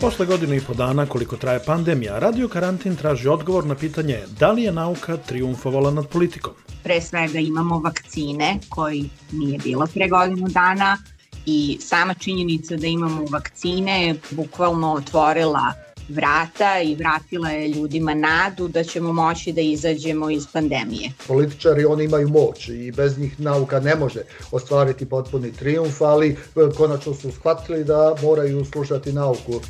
Posle godinu i po dana koliko traje pandemija, Radio Karantin traži odgovor na pitanje da li je nauka triumfovala nad politikom. Pre svega imamo vakcine koji nije bilo pre godinu dana i sama činjenica da imamo vakcine je bukvalno otvorila vrata i vratila je ljudima nadu da ćemo moći da izađemo iz pandemije. Političari oni imaju moć i bez njih nauka ne može ostvariti potpuni triumf, ali e, konačno su shvatili da moraju slušati nauku.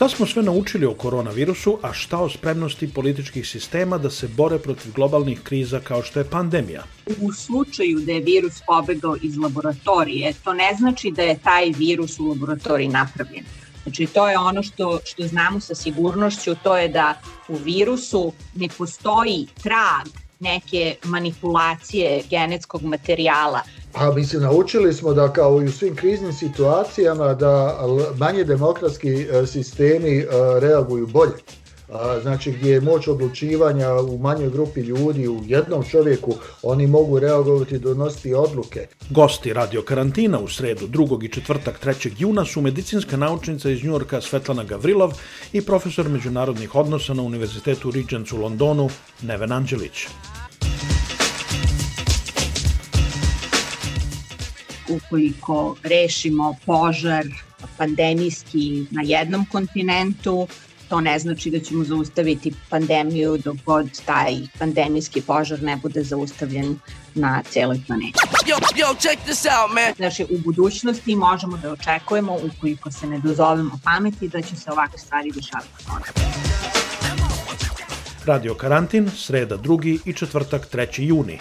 Šta smo sve naučili o koronavirusu, a šta o spremnosti političkih sistema da se bore protiv globalnih kriza kao što je pandemija? U slučaju da je virus pobegao iz laboratorije, to ne znači da je taj virus u laboratoriji napravljen. Znači to je ono što, što znamo sa sigurnošću, to je da u virusu ne postoji trag neke manipulacije genetskog materijala. Pa mislim, naučili smo da kao i u svim kriznim situacijama da manje demokratski e, sistemi e, reaguju bolje. Znači gdje je moć odlučivanja u manjoj grupi ljudi, u jednom čovjeku, oni mogu reagovati i donositi odluke. Gosti radio karantina u sredu 2. i četvrtak 3. juna su medicinska naučnica iz Njurka Svetlana Gavrilov i profesor međunarodnih odnosa na Univerzitetu Regents u Londonu Neven Anđelić. ukoliko rešimo požar pandemijski na jednom kontinentu, to ne znači da ćemo zaustaviti pandemiju dok god taj pandemijski požar ne bude zaustavljen na celoj planeti. Yo, yo, check this out, man. Znači, u budućnosti možemo da očekujemo, ukoliko se ne dozovemo pameti, da će se ovakve stvari dešavati ponovno. Radio Karantin, sreda 2. i četvrtak 3. juni.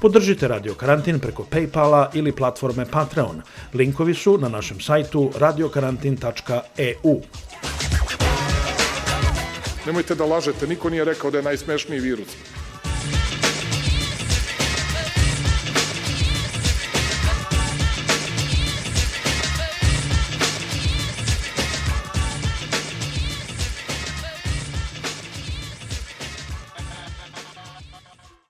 Podržite Radio Karantin preko Paypala ili platforme Patreon. Linkovi su na našem sajtu radiokarantin.eu. Nemojte da lažete, niko nije rekao da je najsmešniji virus.